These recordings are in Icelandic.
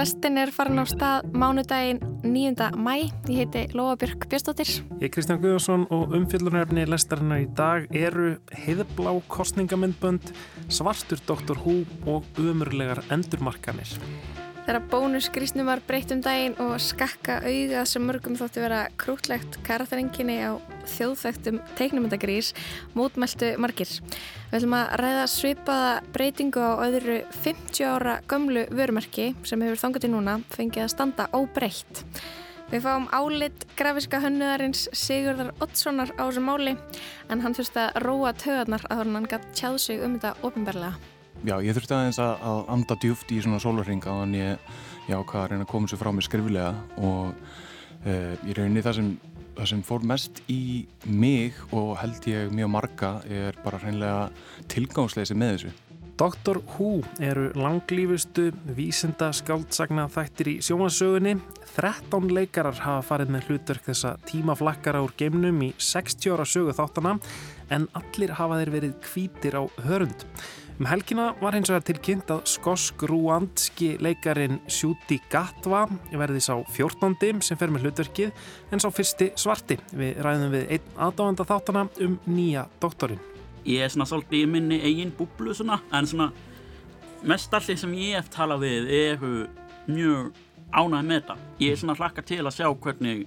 Lestin er farin á stað mánudaginn 9. mæ. Ég heiti Lóabjörg Björnstóttir. Ég er Kristján Guðarsson og umfjöldunarefni lestarinnar í dag eru heiðblá kostningamindbönd, svartur Dr. Hú og umurlegar endurmarkanir. Þegar bónusgrísnum var breytt um daginn og skakka auðað sem mörgum þótti vera krútlegt karakterenginni á þjóðþægtum teiknumundagrís mótmæltu margir. Við ætlum að ræða svipaða breytingu á öðru 50 ára gömlu vörumerki sem hefur þangað til núna fengið að standa óbreytt. Við fáum álit grafiska hönnuðarins Sigurðar Ottssonar á þessu máli en hann þurfti að róa töðarnar að hann gæti tjáð sig um þetta ofinbarlega. Já, ég þurfti aðeins að, að anda djúft í svona sólarringa þannig ég, já, hvað að reyna að koma sér frá mig skriflega og e, ég reyni það sem, það sem fór mest í mig og held ég mjög marga er bara reynlega tilgangsleysi með þessu. Dr. Who eru langlífustu vísenda skáldsagna þættir í sjómansögunni. 13 leikarar hafa farið með hlutverk þessa tímaflakkara úr geimnum í 60 ára sögu þáttana en allir hafa þeir verið kvítir á hörund. Um helgina var hins vegar tilkynnt að skosk-rúandski leikarin Shúti Gatva verði sá 14. sem fer með hlutverkið en sá fyrsti svarti. Við ræðum við einn aðdáðanda þáttana um nýja doktorinn. Ég er svona svolítið í minni eigin búblu svona en svona mest allir sem ég hef talað við eru mjög ánæg með þetta. Ég er svona hlakka til að sjá hvernig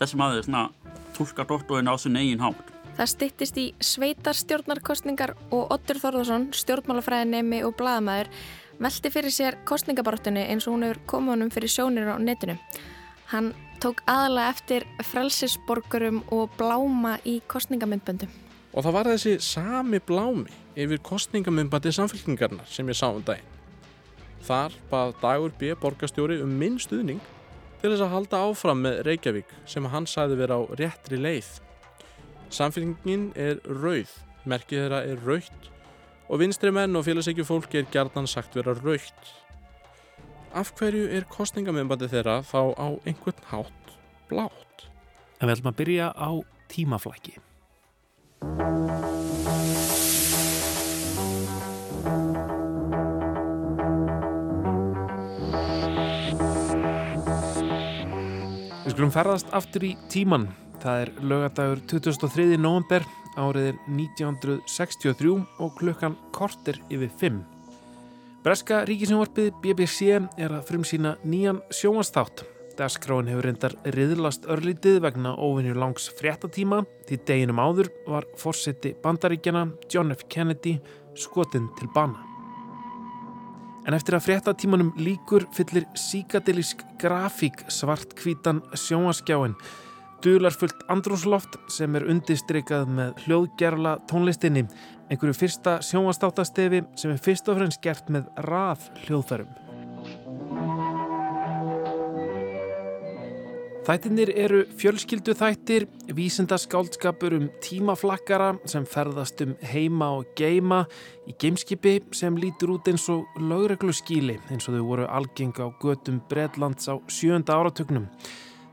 þessum aðeins svona tólka doktorinn á sin eigin hátt. Það stittist í sveitarstjórnarkostningar og Ottur Þorðarsson, stjórnmálafræðinemi og bladamæður, velti fyrir sér kostningabartunni eins og hún hefur komið honum fyrir sjónir á netinu. Hann tók aðalega eftir frelsisborgurum og bláma í kostningamindböndum. Og það var þessi sami blámi yfir kostningamindbandi samfélkingarnar sem ég sá um daginn. Þar bað Dagur B. borgastjóri um minn stuðning til þess að halda áfram með Reykjavík sem hann sæði vera á réttri leið. Samfélgingin er rauð, merkið þeirra er raukt og vinstri menn og félagsækju fólki er gerðan sagt vera raukt. Af hverju er kostningamömbandi þeirra þá á einhvern hátt blátt? En við ætlum að byrja á tímaflæki. Við skulum ferðast aftur í tíman Það er lögadagur 2003. november, árið er 1963 og klukkan korter yfir 5. Breska ríkisjónvarpið BBC er að frumsýna nýjan sjónvarsþátt. Dagskráin hefur reyndar riðlast örlítið vegna óvinnur langs fréttatíma því deginum áður var fórseti bandaríkjana John F. Kennedy skotinn til bana. En eftir að fréttatímanum líkur fyllir síkadelisk grafík svart kvítan sjónvaskjáin dularfullt andrúsloft sem er undistrykað með hljóðgerla tónlistinni, einhverju fyrsta sjónvastáttastefi sem er fyrst og fremst gert með raf hljóðfærum. Þættinir eru fjölskyldu þættir, vísindaskáldskapur um tímaflakkara sem ferðast um heima og geima í geimskipi sem lítur út eins og lögreglu skíli eins og þau voru algeng á götum Breitlands á sjönda áratögnum.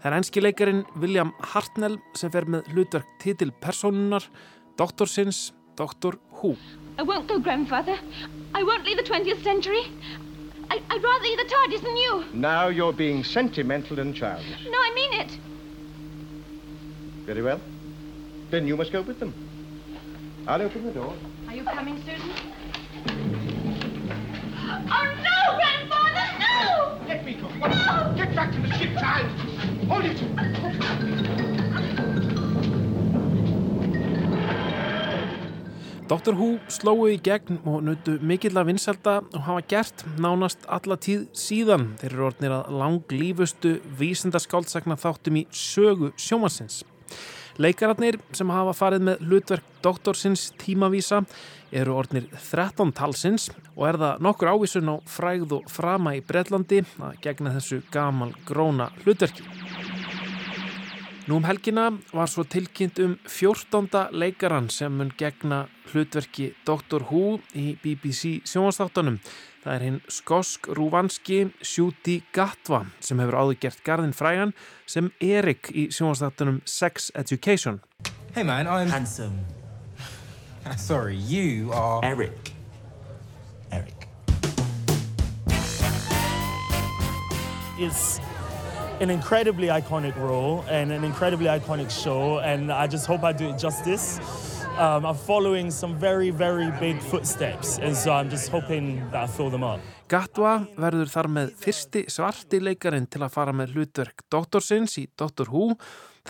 Það er enski leikarin William Hartnell sem fer með hlutverk titil personunar, doktorsins, Dr. Who. I won't go, grandfather. I won't leave the 20th century. I, I'd rather eat the TARDIS than you. Now you're being sentimental and childish. No, I mean it. Very well. Then you must go with them. I'll open the door. Are you coming, Susan? Oh, no, grandfather! Let me go. No! Get back to the ship, child. Hold it. Dr. Who slóu í gegn og nutu mikill að vinselda og hafa gert nánast alla tíð síðan. Þeir eru orðnir að langlífustu vísindaskáldsakna þáttum í sögu sjómansins. Leikararnir sem hafa farið með hlutverk doktorsins tímavísa eru orðnir 13 talsins og er það nokkur ávísun á fræð og frama í Breitlandi að gegna þessu gamal gróna hlutverki. Nú um helgina var svo tilkynnt um 14. leikaran sem mun gegna hlutverki Dr. Who í BBC sjónastáttanum. Það er hinn skosk-rúvanski Shúti Gatva sem hefur áður gert garðin frægan sem Erik í sjónastáttanum Sex Education. Hey man, I'm... Handsome. Sorry, you are... Eric. Eric. is an incredibly iconic role and an incredibly iconic show, and I just hope I do it justice. Um, I'm following some very, very big footsteps, and so I'm just hoping that I fill them up. Gatwa verður þar með fyrsti svarti leikarinn til að fara með hlutverk doktorsins í Doctor Who,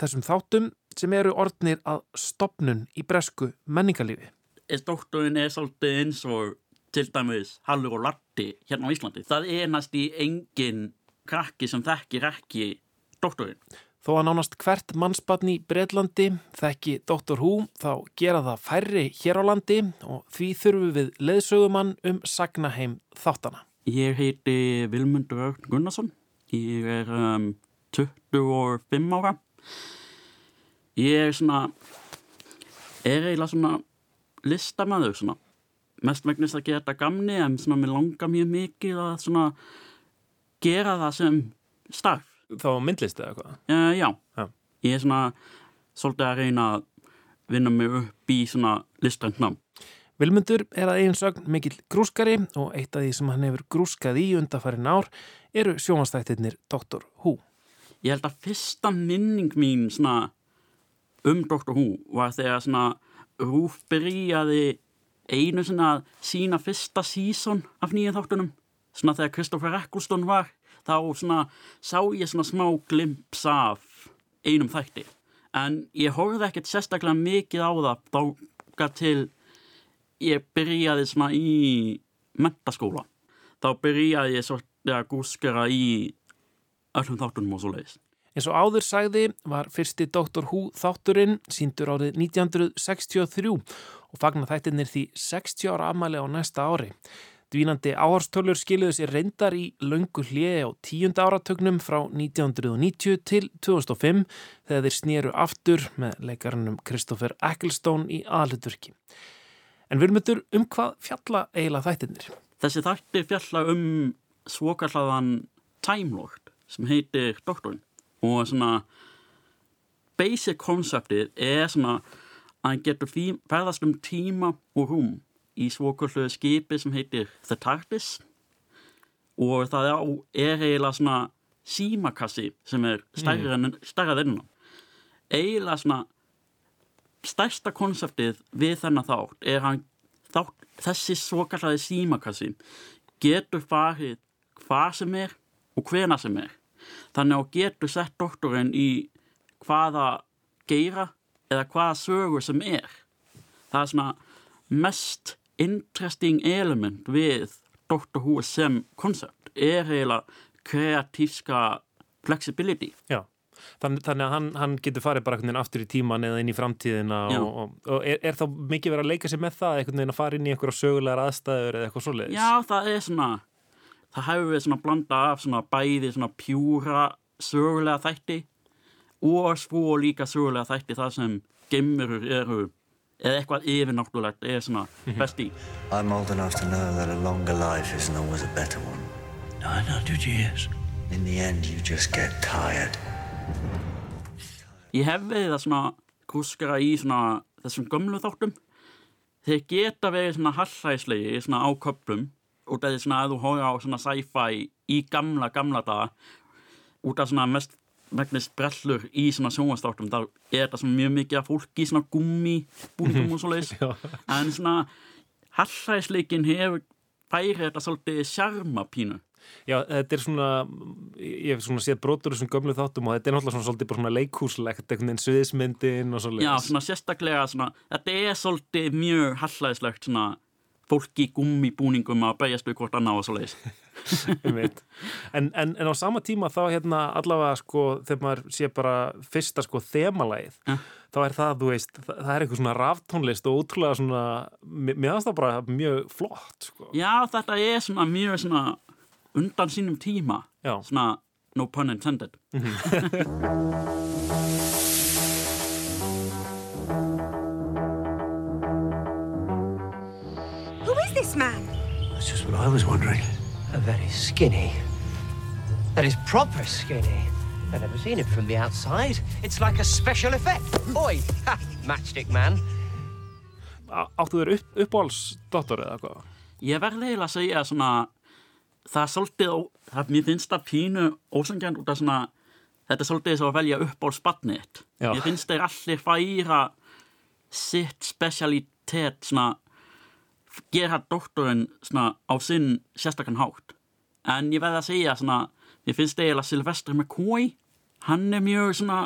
þessum þáttum sem eru orðnir að stopnun í bresku menningarlífi. Doktorinn er svolítið eins og til dæmis Hallur og Latti hérna á Íslandi. Það er næst í engin krakki sem þekkir ekki doktorinn. Þó að nánast hvert mannspann í Breitlandi þekki Dr. Who þá gera það færri hér á landi og því þurfum við leðsögumann um sagnaheim þáttana. Ég heiti Vilmundur Örn Gunnarsson. Ég er um, 25 ára. Ég er svona, er eiginlega svona listamæður svona. Mest megnist að gera þetta gamni en svona mér langar mjög mikið að svona gera það sem starf. Þá myndlist eða eitthvað? Uh, já. já, ég er svona svolítið að reyna að vinna mig upp í svona listræntnám. Vilmundur er að eigin sögn mikill grúskari og eitt af því sem hann hefur grúskað í undarfærin ár eru sjónastættirnir Dr. Who. Ég held að fyrsta minning mín svona um Dr. Who var þegar svona Rúf byrjaði einu svona sína fyrsta sísón af nýjum þáttunum. Svona þegar Kristoffer Eccleston var þá svona sá ég svona smá glimps af einum þætti. En ég horfði ekkert sérstaklega mikið á það þá til ég byrjaði svona í mentaskóla þá byrjaði ég svolítið að gúskara í öllum þáttunum og svo leiðis Eins og áður sagði var fyrsti Dr. Who þátturinn síndur árið 1963 og fagnar þættinir því 60 ára afmæli á næsta ári. Dvínandi áhorstölur skiluðu sér reyndar í löngu hliði á tíunda áratögnum frá 1990 til 2005 þegar þeir snýru aftur með leikarannum Kristoffer Ecclestone í aðluturki. En við erum myndur um hvað fjalla eiginlega þættinir? Þessi þætti fjalla um svokallaðan Lord sem heitir Doktorinn og svona basic konceptið er svona að hann getur ferðast um tíma og rúm í svokallu skipi sem heitir The TARDIS og það er, er eiginlega svona símakassi sem er stærra mm. þennan eiginlega svona stærsta konseptið við þennan þátt er hann þátt, þessi svokallaði símakassi getur farið hvað sem er og hvena sem er þannig að getur sett doktorinn í hvaða geira eða hvaða sögur sem er. Það er svona mest interesting element við Doctor Who sem koncept er eiginlega kreatíska flexibility. Já, þannig, þannig að hann, hann getur farið bara aftur í tíman eða inn í framtíðina og, og, og er, er þá mikið verið að leika sér með það veginn að fara inn í einhverja sögulegar aðstæður eða eitthvað svoleiðis? Já, það er svona það hefur við svona blanda af svona bæði svona pjúra sögulega þætti og svo líka sögulega þætti það sem gemurur eru eða eitthvað yfirnáttúrulegt er svona best í. I'm old enough to know that a longer life isn't always a better one. 900 years In the end you just get tired. Ég hef við það svona kúskara í svona þessum gömlu þáttum. Þeir geta verið svona hallæslegi svona á köplum út af því svona að þú hóra á svona sci-fi í gamla, gamla daga út af svona mest megnist brellur í svona sjónvastáttum þá er þetta svona mjög mikið af fólki í svona gummi búningum og svo leiðis en svona hallæsleikin hefur færið þetta svolítið sjarma pínu. Já, þetta er svona, ég hef svona séð brotur þessum gömlu þáttum og þetta er náttúrulega svona svolítið bara svona leikúslegt, einhvern veginn sviðismyndin og svolítið. Já, svona sérstaklega svona, þetta er svolítið mjög hallæslegt svona fólki gummibúningum að berjast við hvort annað og svo leiðis en, en, en á sama tíma þá hérna allavega sko þegar maður sé bara fyrsta sko þemalæð ja. þá er það, þú veist, það, það er eitthvað svona ráftónlist og útrúlega svona mér finnst það bara mjög flott sko. Já, þetta er svona mjög svona undan sínum tíma Já. svona no pun intended That's just what I was wondering. A very skinny. That is proper skinny. I've never seen it from the outside. It's like a special effect. Oi! Ha! Matchstick man. Áttu þér upp, uppáhalsdóttor eða hvað? Ég verði eiginlega að segja svona það er svolítið, það, mér finnst það pínu ósangjant út af svona, þetta er svolítið þess að velja upp á spatnið. Já. Mér finnst þeir allir færa sitt specialitet, svona, gera doktorinn á sinn sérstakann hátt. En ég veði að segja svona, mér finnst eiginlega Sylvester McCoy, hann er mjög svona,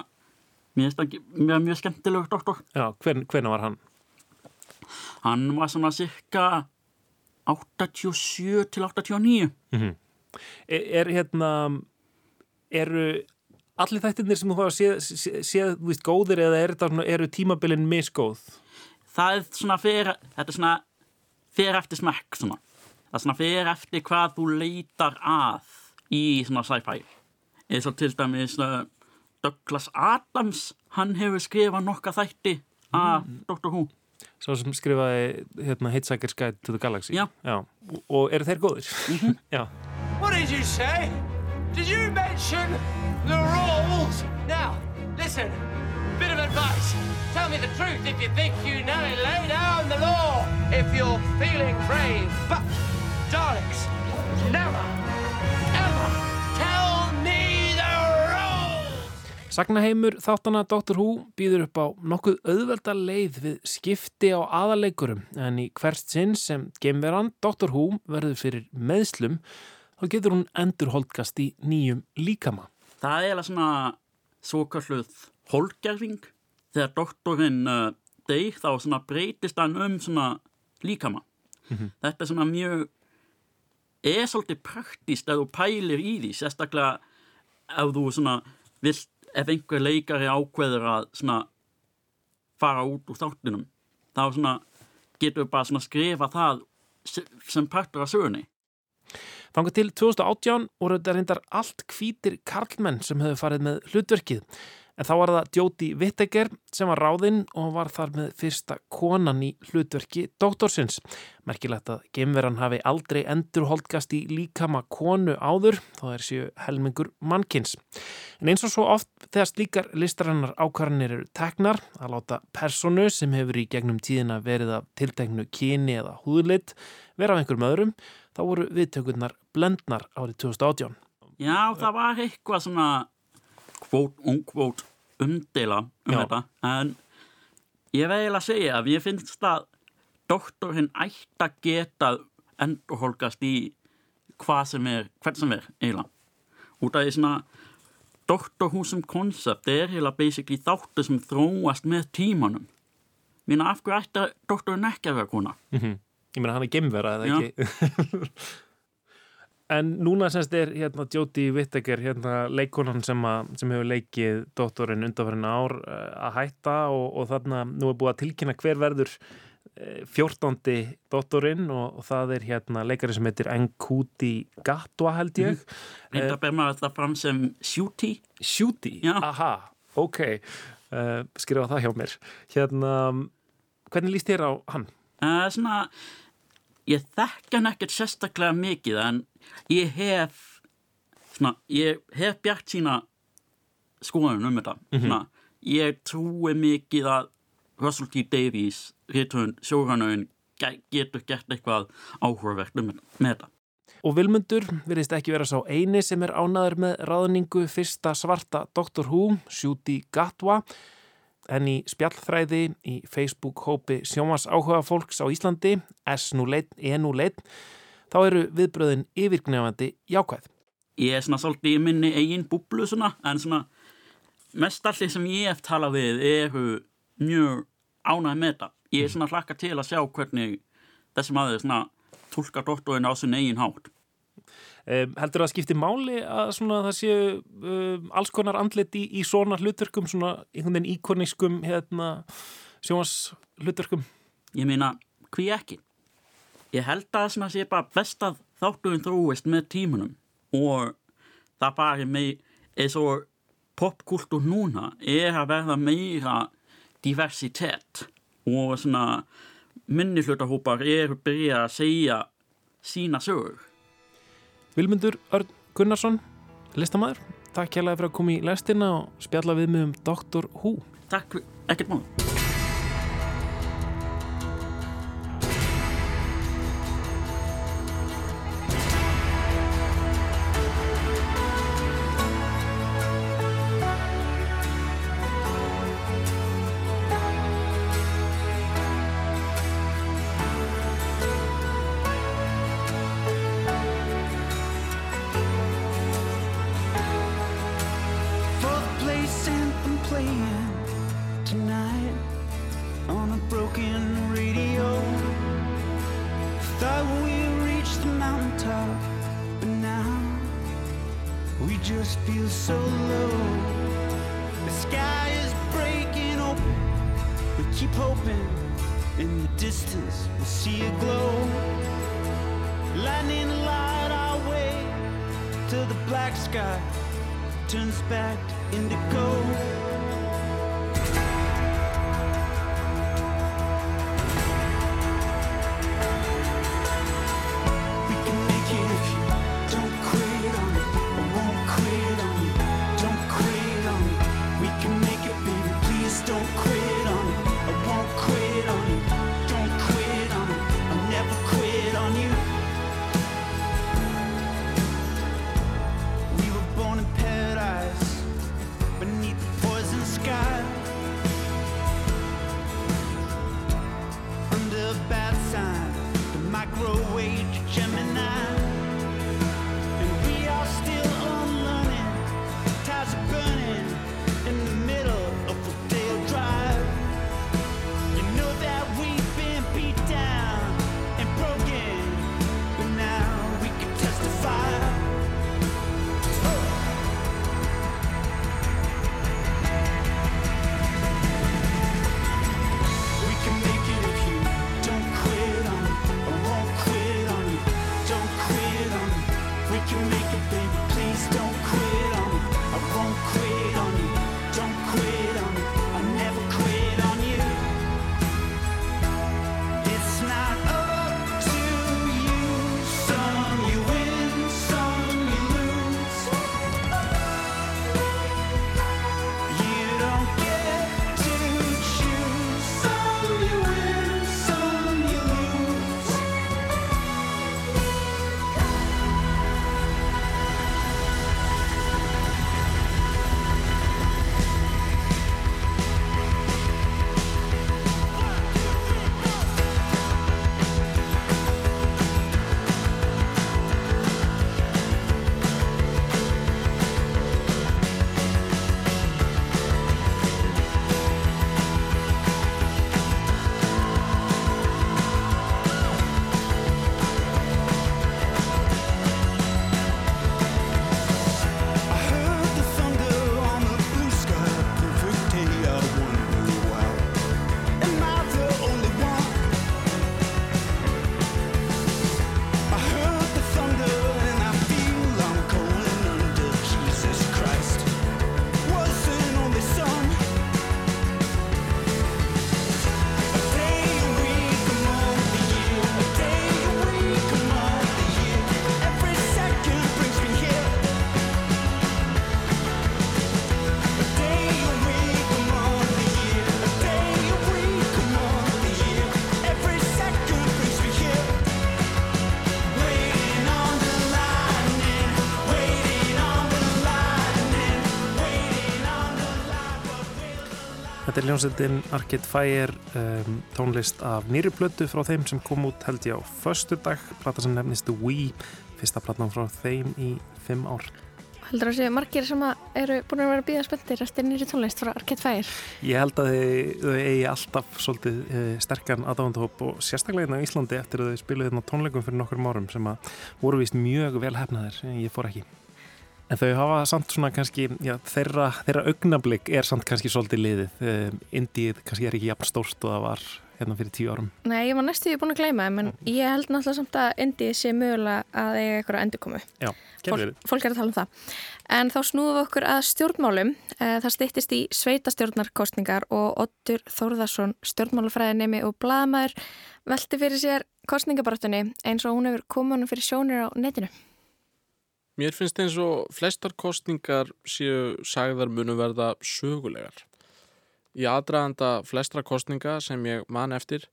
mér finnst það mjög, skemmtilegur doktor. Já, hvern, hvernig var hann? Hann var svona cirka 87 til 89. Mm er, er hérna eru allir þættirnir sem þú hafa séð, séð, séð þú veist, góðir eða er þetta, eru tímabilin misgóð? Það er svona fyrir, þetta er svona fyrir eftir smekk svona. Það svona fyrir eftir hvað þú leitar að í svona sci-fi. Eins og til dæmis uh, Douglas Adams, hann hefur skrifað nokka þætti af Doctor Who. Sá sem skrifaði hérna, Hitchhiker's Guide to the Galaxy Já. Og, og eru þeir góðir? Já What did you say? Did you mention the rules? Now, listen, bit of advice. Tell me the truth if you think you know it. Law if you're feeling brave. But, darlings, never, ever tell me the rules. Sagnaheimur þáttana Dr. Who býður upp á nokkuð auðvelda leið við skipti á aðaleikurum en í hvert sinn sem geimveran Dr. Who verður fyrir meðslum þá getur hún endurholdgast í nýjum líkama. Það er eiginlega svona svo kalluð holgerfing. Þegar doktorinn uh, deyr þá svona breytist hann um svona líkama. Mhm. Þetta er svona mjög er svolítið praktist ef þú pælir í því, sérstaklega ef þú svona vilt, ef einhver leikari ákveður að svona fara út úr þáttunum þá svona getur við bara svona skrifa það se- sem partur af sögunni. Þangað til 2018 voru þetta reyndar allt hvítir karlmenn sem hefðu farið með hlutverkið. En þá var það Jóti Vitteger sem var ráðinn og var þar með fyrsta konan í hlutverki doktorsins. Merkilegt að geimveran hafi aldrei endurholdgast í líkama konu áður, þá er séu helmingur mannkins. En eins og svo oft þegar slíkar listarannar ákvarðanir eru teknar að láta personu sem hefur í gegnum tíðina verið af tilteknu kyni eða húðlit vera af einhverjum öðrum, þá voru viðtökurnar blendnar árið 2018. Já, það var eitthvað svona kvót, ungvót umdeila um Já. þetta en ég eiginlega að segja að ég finnst að doktorinn ætti að geta endurholgast í hvað sem er, hvern sem er eiginlega út af því svona sem koncept er eiginlega basically þáttu sem þróast með tímanum Mína, af hverju ætti doktorinn ekki að vera kona? Mm Ég meina hann er gemvera eða Já. ekki En núna semst er hérna Jóti Vitteger hérna leikonan sem, sem hefur leikið doktorinn undanfærin ár eh, að hætta og, og þarna nú er búið að tilkynna hver verður eh, 14. doktorinn og, og það er hérna leikari sem heitir Nkuti Gatwa held ég Reynda ber maður þetta fram sem Shooty? Já. Aha, ok uh, skrifa það hjá mér hérna, hvernig líst þér á hann? Uh, svona, ég þekki hann ekkert sérstaklega mikið en ég hef svona, ég hef bjart sína skoðun um þetta Mhm. svona, ég trúi mikið að Russell T. Davies réttöfund sjóranauðin getur gert eitthvað áhugavert um með þetta Og Vilmundur virðist ekki vera sá eini sem er ánaður með ráðningu fyrsta svarta Dr. Who, Shooty Gatwa, en í spjallþræði í Facebook-hópi sjómas áhuga fólks á Íslandi, S nú leitt, E nú leitt, þá eru viðbröðin yfirgnefandi jákvæð. ég er svona svolítið í minni eigin búblu svona, en svona mest allir sem ég hef talað við eru mjög ánægð með þetta ég er svona hlakka til að sjá hvernig þessi maður svona tólka doktorinn á sin eigin hátt Um, heldur það að skipti máli að svona það séu um, alls konar andlit í, í svona hlutverkum, svona einhvern veginn íkonískum hérna, sjómas hlutverkum? ég meina, hví ekki ég held að það sem að sé bara best að þátturinn þróist með tímunum og það bara með eins og popkultúr núna er að verða meira diversitet og svona minnihlutahópar eru byrja að segja sína sögur Vilmundur Örn Gunnarsson, listamæður, takk kærlega fyrir að koma í lestina og spjalla við mig um Dr. Who. Takk, ekkert mál hljómsveitin Arcade Fire um, tónlist af nýri plötu frá þeim sem kom út held ég á förstu dag, plata sem nefnist We, fyrsta platan frá þeim í fimm ár. Heldur það að séu margir sem eru búin að vera býða spöldir eftir nýri tónlist frá Arcade Fire? Ég held að þau, eigi alltaf svolítið e, sterkan aðdáðandahóp og sérstaklega hérna á Íslandi eftir að þau spiluði hérna tónleikum fyrir nokkur árum sem að voru vist mjög vel hefnaðir, en ég fór ekki. En þau hafa samt svona kannski, já, þeirra, þeirra augnablík er samt kannski svolítið liðið. Um, Indíð kannski er ekki jafn stórt og það var hérna fyrir tíu árum. Nei, ég var næstu búin að gleyma þeim en ég held náttúrulega samt að Indi sé mögulega að eiga eitthvað endurkomu. Já, gerður Fólk, fólk er að tala um það. En þá snúðum við okkur að stjórnmálum. Eh, Það styttist í sveitastjórnarkostningar og Ottur Þórðarsson, stjórnmálafræðinemi og blaðamæður, velti fyrir sér kostningabartunni eins og hún hefur komið honum fyrir sjónir á netinu. Mér finnst eins og flestar kostningar séu sagðar munu verða sögulegar. Í aðdraðanda flestra kostninga sem ég man eftir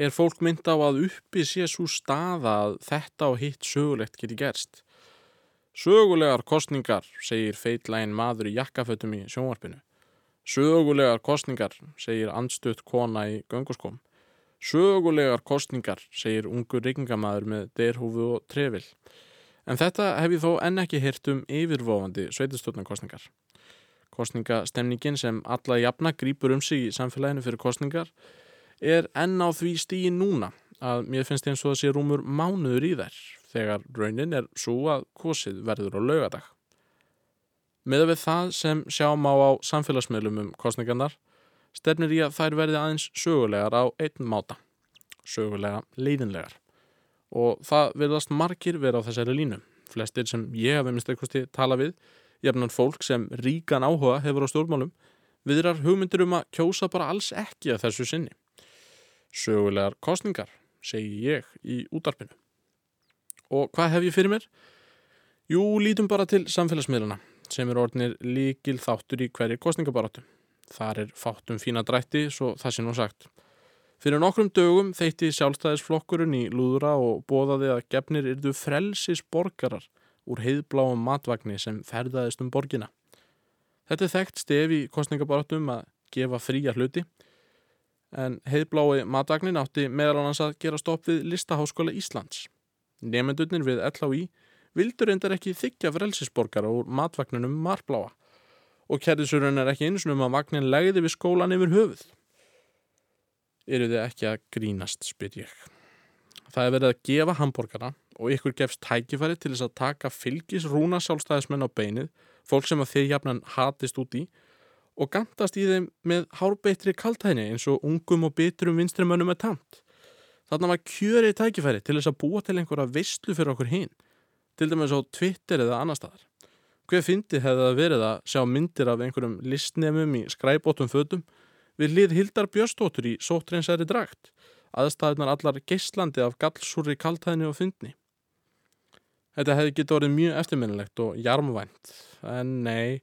er fólk mynd á að uppi sé svo staða að þetta og hitt sögulegt geti gerst. Sögulegar kostningar, segir feitlægin maður í jakkafötum í sjónvarpinu. Sögulegar kostningar, segir andstutt kona í gönguskom. Sögulegar kostningar, segir ungur reykingamæður með derhúfu og trefil. En þetta hef ég þó enn ekki hirt um yfirvofandi sveitastjórnarkostningar. Kostningastemningin sem alla jafna grýpur um sig í samfélaginu fyrir kostningar er enn á því stíi núna að mér finnst eins og það sé rúmur mánuður í þær þegar raunin er svo að kosið verður á laugadag. Með við það sem sjáum á á samfélagsmiðlum um kostningarnar stefnir í að þær verði aðeins sögulegar á einn máta, sögulega leiðinlegar. Og það verðast margir vera á þessari línu. Flestir sem ég hafi minnst eitthvað tala við, jafnan fólk sem ríkan áhuga hefur á stjórnmálum, viðrar hugmyndir um að kjósa bara alls ekki að þessu sinni. Sögulegar kostningar, segi ég í útarpinu. Og hvað hef ég fyrir mér? Jú, lítum bara til samfélagsmiðluna sem er orðinir líkil þáttur í hverju kostningabaratu. Þar er fátum fína drætti, svo það sé nú sagt. Fyrir nokkrum dögum þeitti sjálfstæðisflokkurinn í lúðra og bóðaði að gefnir yrðu frelsis borgarar úr heiðbláum matvagni sem ferðaðist um borgina. Þetta er þekkt stef í kostningabaratum að gefa fría hluti en heiðblái matvagnin átti meðal annars að gera stopp við Listaháskóla Íslands. Nefendurnir við LHI vildur endar ekki þykja frelsisborgara úr matvagninum marbláa og kærðisurinn er ekki eins og um að vagnin legði við skólan yfir höfuð. Eru þið ekki að grínast, spyr ég. Það er verið að gefa hambúrgara og ykkur gefst tækifæri til þess að taka fylgis rúna sjálfstæðismenn á beinið, fólk sem að þeir jafnan hatist út í og gantast í þeim með hárbeitri kaltæni eins og ungum og bitrum vinstrimönnum er tamt. Þarna var kjörið tækifæri til þess að búa til einhverja vistlu fyrir okkur hinn, til dæmis á Twitter eða annar staðar. Hver fyndi hefði það verið að sjá myndir af einhverjum listnemum í skræbótum fötum við lið Hildar Björstóttur í sótreinsæri drakt, aðstæðunar allar geislandi af gallsúri kaltæðinu og fyndni. Þetta hefði getið orðið mjög eftirminnilegt og jarmvænt, en nei,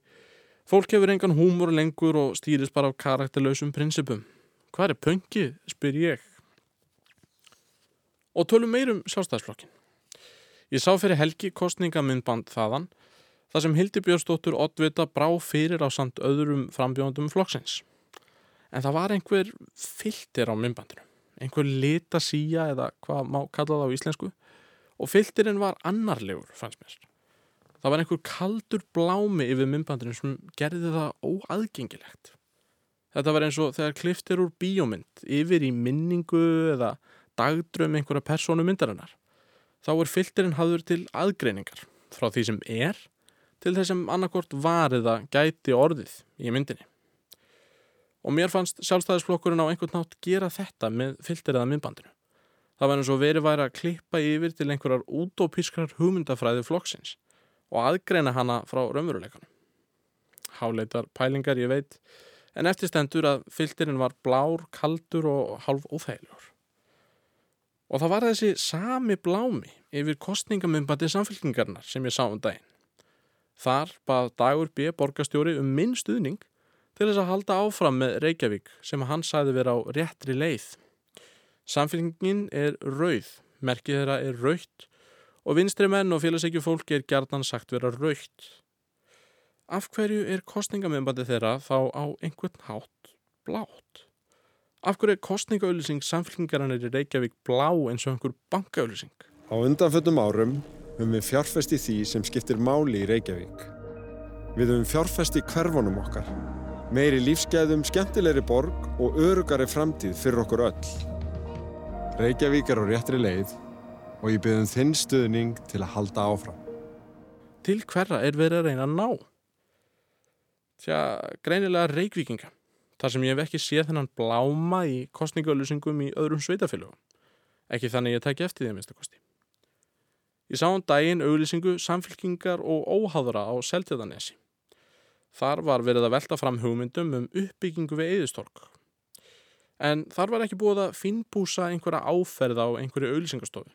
fólk hefur engan húmor lengur og stýris bara af karakterlausum prinsipum. Hvað er pöngið, spyr ég. Og tölum meirum sjálfstæðsflokkin. Ég sá fyrir helgi kostningamindband þaðan, þar sem Hildi Björnsdóttur Ottvita brá fyrir á samt öðrum frambjóndum flokksins. En það var einhver filter á myndbandinu, einhver litasía eða hvað má kalla það á íslensku og filterinn var annarlegur, fannst mér. Það var einhver kaldur blámi yfir myndbandinu sem gerði það óaðgengilegt. Þetta var eins og þegar kliftir úr bíómynd yfir í minningu eða dagdröm einhverja persónu myndarinnar. Þá er filterinn hafður til aðgreiningar frá því sem er til þess sem annarkort var eða gæti orðið í myndinni. Og mér fannst sjálfstæðisflokkurinn á einhvern nátt gera þetta með filterið að myndbandinu. Það var eins og verið væri að klippa yfir til einhverjar útópískrar hugmyndafræði flokksins og aðgreina hana frá raunveruleikanum. Háleitar pælingar ég veit, en eftirstendur að filterinn var blár, kaldur og hálf óþægilegur. Og það var þessi sami blámi yfir kostningamömbandi samfélkingarnar sem ég sá um daginn. Þar bað Dagur B. borgastjóri um minn stuðning til þess að halda áfram með Reykjavík sem hann sæði vera á réttri leið. Samfélkingin er rauð, merkið þeirra er raukt og vinstri menn og félagsækju fólki er gerðan sagt vera raukt. Af hverju er kostningamömbandi þeirra þá á einhvern hátt blátt? Af hverju er kostningaauðlýsing samfélkingarinnar í Reykjavík blá eins og einhver bankaauðlýsing? Á undanföldum árum höfum við fjárfest í því sem skiptir máli í Reykjavík. Við höfum fjárfest í hverfunum okkar. Meiri lífsgæðum, skemmtilegri borg og örugari framtíð fyrir okkur öll. Reykjavík er á réttri leið og ég byrðum þinn stuðning til að halda áfram. Til hverra er verið að reyna að ná? Tja, greinilega Reykvíkinga. Þar sem ég hef ekki séð þennan bláma í kostningaauðlýsingum í öðrum sveitafélögum. Ekki þannig ég tæki eftir því að minnsta kosti. Ég sá um daginn auðlýsingu samfélkingar og óháðra á Seltjöðanesi. Þar var verið að velta fram hugmyndum um uppbyggingu við eðistork. En þar var ekki búið að finnbúsa einhverja áferð á einhverju auðlýsingastofu.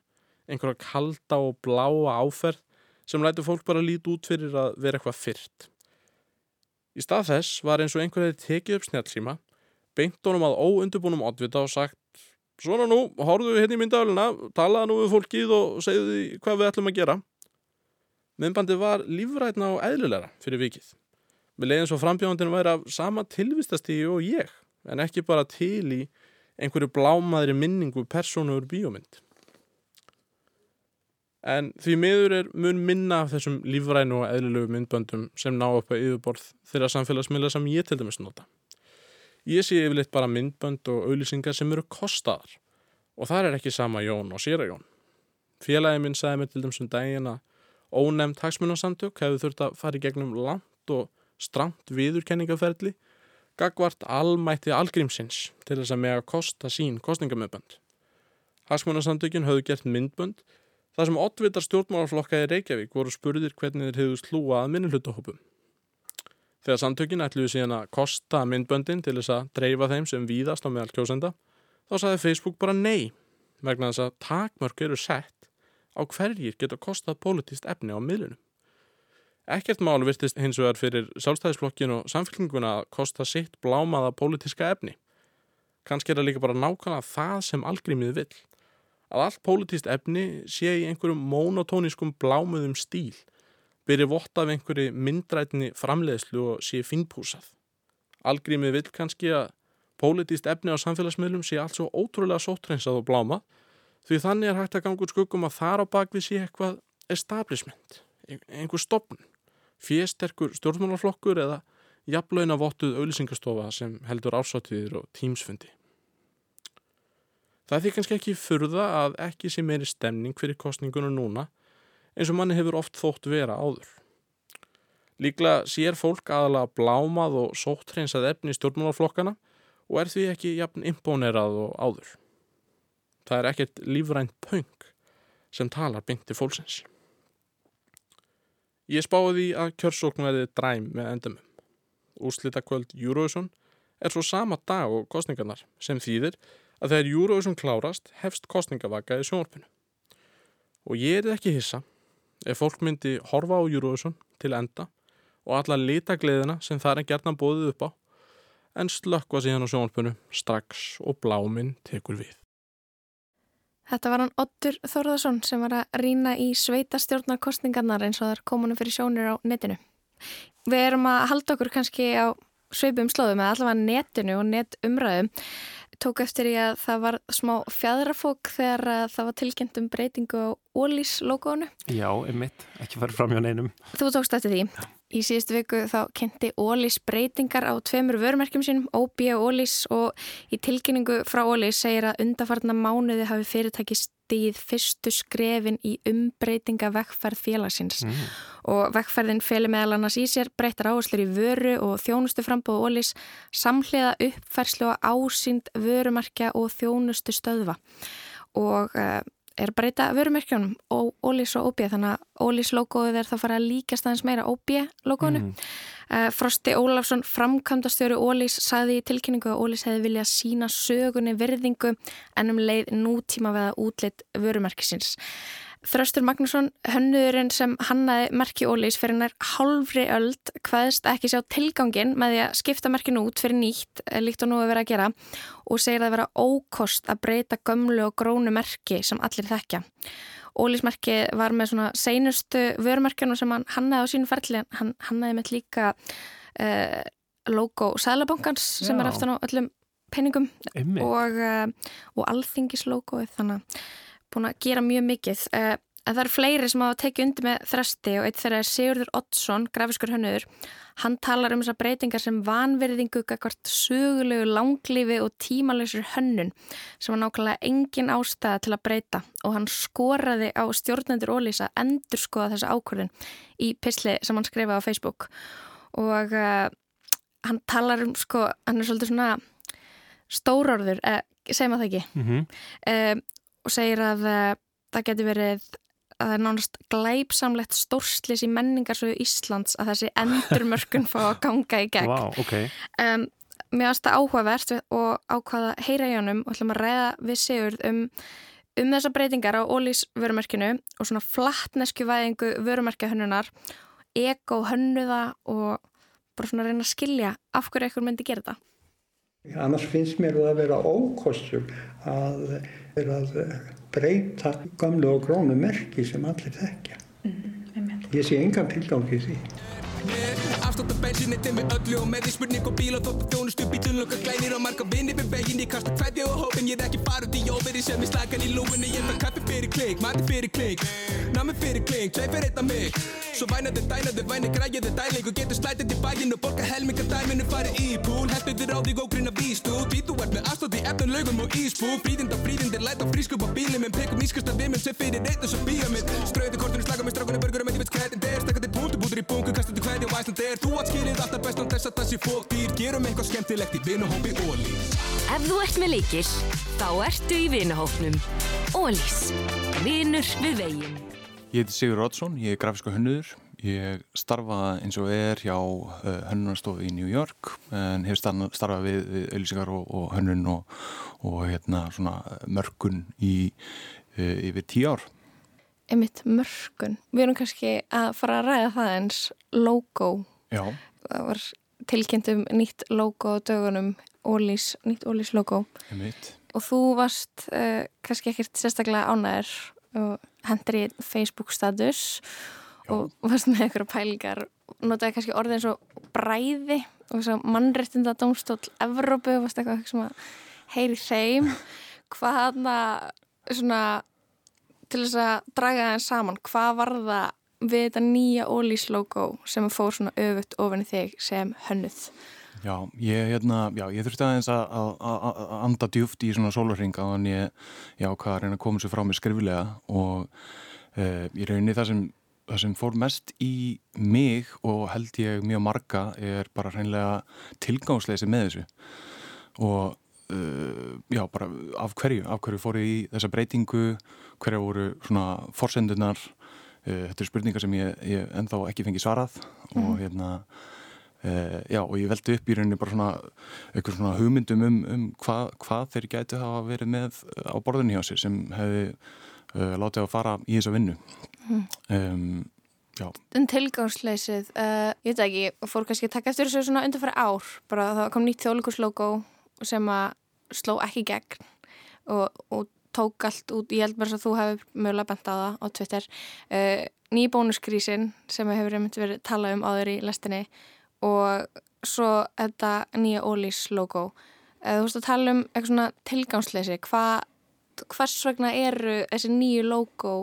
Einhverja kalda og bláa áferð sem lætu fólk bara líti út fyrir að vera eitthvað fyrrt. Í stað þess var eins og einhverjaði tekið upp snjálfsíma, beint honum að óundubunum oddvita og sagt Svona nú, horfðu við hérna í myndafélina, talaða nú við fólkið og segðu því hvað við ætlum að gera. Myndbandi var lífrætna og eðlulegra fyrir vikið. Við leiðum svo frambjóðandinu væri af sama tilvistastígi og ég, en ekki bara til í einhverju blámaðri minningu persónu úr bíómynd. En því miður er mun minna af þessum lífrænu og eðlulegu myndböndum sem ná upp að yfirborð þeirra samfélagsmiðla sem ég til dæmis nota. Ég sé yfirleitt bara myndbönd og auðlýsingar sem eru kostaðar og það er ekki sama Jón og Sýra Jón. Félagi minn sagði mér til dæmis um daginn að ónefnd hagsmunarsamtök hefur þurft að fara í gegnum langt og stramt viðurkenningaferli gagvart almætti algrímsins til þess að með að kosta sín kostningamöðbönd. Hagsmunarsamtökin höfðu gert myndbönd þar sem oddvitar stjórnmálaflokka í Reykjavík voru spurðir hvernig þeir hefðu slúa að minnihlutahópum. Þegar samtökin ætluðu síðan að kosta myndböndin til þess að dreifa þeim sem víðast á meðal kjósenda, þá saði Facebook bara nei, vegna þess að takmörk eru sett á hverjir geta kostað politist efni á miðlunum. Ekkert mál virtist hins vegar fyrir sjálfstæðisflokkin og samfélkinguna að kosta sitt blámaða politiska efni. Kanski er það líka bara nákvæmlega það sem algrímið vill. Að allt politist efni sé í einhverjum monotóniskum blámuðum stíl, byrji vott af einhverju myndrætni framleiðslu og sé finnpúsað. Algrímið vill kannski að politist efni á samfélagsmiðlum sé allt svo ótrúlega sóttrensað og blámað því þannig er hægt að ganga út skuggum að þar á bakvið sé eitthvað establishment, einhver stopn fjesterkur stjórnmálaflokkur eða jafnlauna vottuð auðlýsingastofa sem heldur ásáttiðir og tímsfundi. Það er því kannski ekki furða að ekki sé meiri stemning fyrir kostningunum núna eins og manni hefur oft þótt vera áður. Líkla sér fólk aðalega blámað og sóttreinsað efni í stjórnmálaflokkana og er því ekki jafn imponerað og áður. Það er ekkert lífrænt pöng sem talar bynti fólksins. Ég spáði því að kjörsókn verði dræm með endumum. Úrslita kvöld Eurovision er svo sama dag og kostningarnar sem þýðir að þegar Eurovision klárast hefst kostningavaka í sjónvarpinu. Og ég er ekki hissa ef fólk myndi horfa á Eurovision til enda og alla litagleðina sem það er gerna bóðið upp á en slökkva síðan á sjónvarpinu strax og bláminn tekur við. Þetta var hann Ottur Þórðarsson sem var að rína í sveitastjórnarkostningarnar eins og það er komunum fyrir sjónir á netinu. Við erum að halda okkur kannski á sveipum slóðum eða allavega netinu og netumræðum. Tók eftir í að það var smá fjadrafók þegar það var tilkynnt um breytingu á Ólís logoinu. Já, einmitt, ekki farið fram hjá neinum. Þú tókst eftir því. Í síðustu viku þá kynnti Ólís breytingar á tveimur vörumerkjum sínum, OB og Ólís og í tilkynningu frá Ólís segir að undarfarna mánuði hafi fyrirtæki stíð fyrstu skrefin í umbreytinga vekkferð félagsins mm. og vekkferðin feli meðal annars í sér breytar áherslur í vöru og þjónustu frambóð Ólís samhliða uppferðslu og ásýnd vörumarkja og þjónustu stöðva og uh, er að breyta vörumerkjónum og Ólís og OB þannig að Ólís logoið er það fara að líkast aðeins meira OB logoinu mm. uh, Frosti Ólafsson framkvæmdastjóri Ólís saði í tilkynningu að Ólís hefði viljað sína sögunni virðingu en um leið nútíma veða útlitt vörumerkisins Þröstur Magnússon, hönnuðurinn sem hannaði merki Ólís fyrir nær halvri öld hvaðist ekki sjá tilgangin með því að skipta merkinu út fyrir nýtt líkt og nú að vera að gera og segir að vera ókost að breyta gömlu og grónu merki sem allir þekkja. Ólísmerki var með svona seinustu vörumerkjanu sem hann hannaði á sínu ferli hann hannaði með líka uh, logo Sælabankans sem er eftir á öllum penningum og, uh, og alþingislogoið þannig að búin að gera mjög mikið. Uh, en það eru fleiri sem hafa tekið undir með þresti og eitt þeirra er Sigurður Oddsson, grafiskur hönnuður hann talar um þessar breytingar sem vanverðingu ekkert sögulegu langlífi og tímalösur hönnun sem var nákvæmlega engin ástæða til að breyta. Og hann skoraði á stjórnendur Ólís að endur skoða þessa ákvörðin í pisli sem hann skrifaði á Facebook. Og uh, hann talar um sko, hann er svolítið svona stórorður, uh, segir maður það ekki? Mm -hmm. uh, og segir að uh, það getur verið að það er nánast glæpsamlegt stórslis í menningarsögu Íslands að þessi endurmörkun fá að ganga í gegn. Wow, okay. um, mér finnst það áhugavert og ákvaða heyra í honum og ætlum að ræða við Sigurd um, um þessa breytingar á Ólís vörumerkinu og svona flattnesku væðingu vörumerkahönnunar, ego-hönnuða og bara svona reyna að skilja af hverju einhver myndi gera þetta. Annars finnst mér það að vera ókostur að vera að breyta gamlu og grónu merki sem allir þekkja. Mm, ég sé engan tilgangi því. Afstótt af bensinni með öllu og með því spurning og bíl og þóttu þjónustu bílun loka glænir og marga vinni við veginn ég kasta hverði og hópin ég er ekki farið í óveri sem ég slagan í lúfinni ég er með kaffi fyrir kling, mati fyrir kling nami fyrir kling, tvei fyrir einn af mig svo vænaði dænaði, væni græjaði dæling og getur slætið í bæinn og borga helminga dæminu farið í púl, heldur þér á því góðgrunna víst út því þú ert með afstótt í efnum laugum og íspú fríðinda fríðindir, læta frískup á bílum en pekum ískast af vimum sem fyrir reynd og svo bíamið ströði kortinu slaga með strákunni, börgur og með því veit hvernig þeir stakandi punktu, bútur í bungu, kastuðu hvernig og æsland þeir Þú átt skilið alltaf best án þess að það sé fóktýr Gerum eitthvað skemmtilegt í vinuhópi Ólís Ef þú ert með líkil, þá ertu í vinuhópnum. Ólís, vinur við veginn. Ég heiti Sigur Rótsson, ég er grafísku hönnuður. Ég starfa eins og er hjá uh, hönnunarstofu í New York en hef starfa, starfað við, við auðlýsingar og, og hönnun og, og hérna svona mörkun í uh, yfir tíu ár. Einmitt mörkun. Við erum kannski að fara að ræða það eins logo. Já. Það var tilkynnt um nýtt logo dögunum, Ólís, nýtt Ólís logo. Einmitt. Og þú varst uh, kannski ekkert sérstaklega ánæður og hendur í Facebook status og varst með einhverja pælingar notaði kannski orðið eins og bræði og mannrettinda domstól Evrópu, varst eitthvað sem að heyri þeim hvað hana svona til þess að draga það saman hvað var það við þetta nýja Ólís logo sem fór svona öfut ofin þig sem hönnuð Já, ég, hérna, já, ég þurfti aðeins að, að, að, að anda djúft í svona sólarring á þannig ég, já, hvað að reyna að koma sér frá mig skriflega og e, ég reyni það sem, það sem fór mest í mig og held ég mjög marga er bara hreinlega tilgangsleysi með þessu og e, já, bara af hverju, af hverju fór ég í þessa breytingu, hverja voru svona forsendunar, e, þetta er spurningar sem ég, ég ennþá ekki fengi svarað mm. og hérna Uh, já og ég veldi upp í rauninni bara svona eitthvað svona hugmyndum um, um hvað, hvað þeir gæti hafa verið með á borðinni hjá sér sem hefði uh, látið að fara í þessa vinnu. Mm. um, Já. En tilgangsleysið, uh, ég veit ekki fór kannski að taka eftir þessu svona undanfæri ár bara það kom nýtt þjóðleikurslógó sem að sló ekki gegn og, og tók allt út, ég held mér að þú hefur mögulega bent á það á Twitter. Ný bónuskrísin sem hefur verið talað um áður í lestinni og svo þetta nýja Ólís logo. Þú veist að tala um eitthvað svona tilgangsleysi Hva, hvers vegna eru þessi nýju logo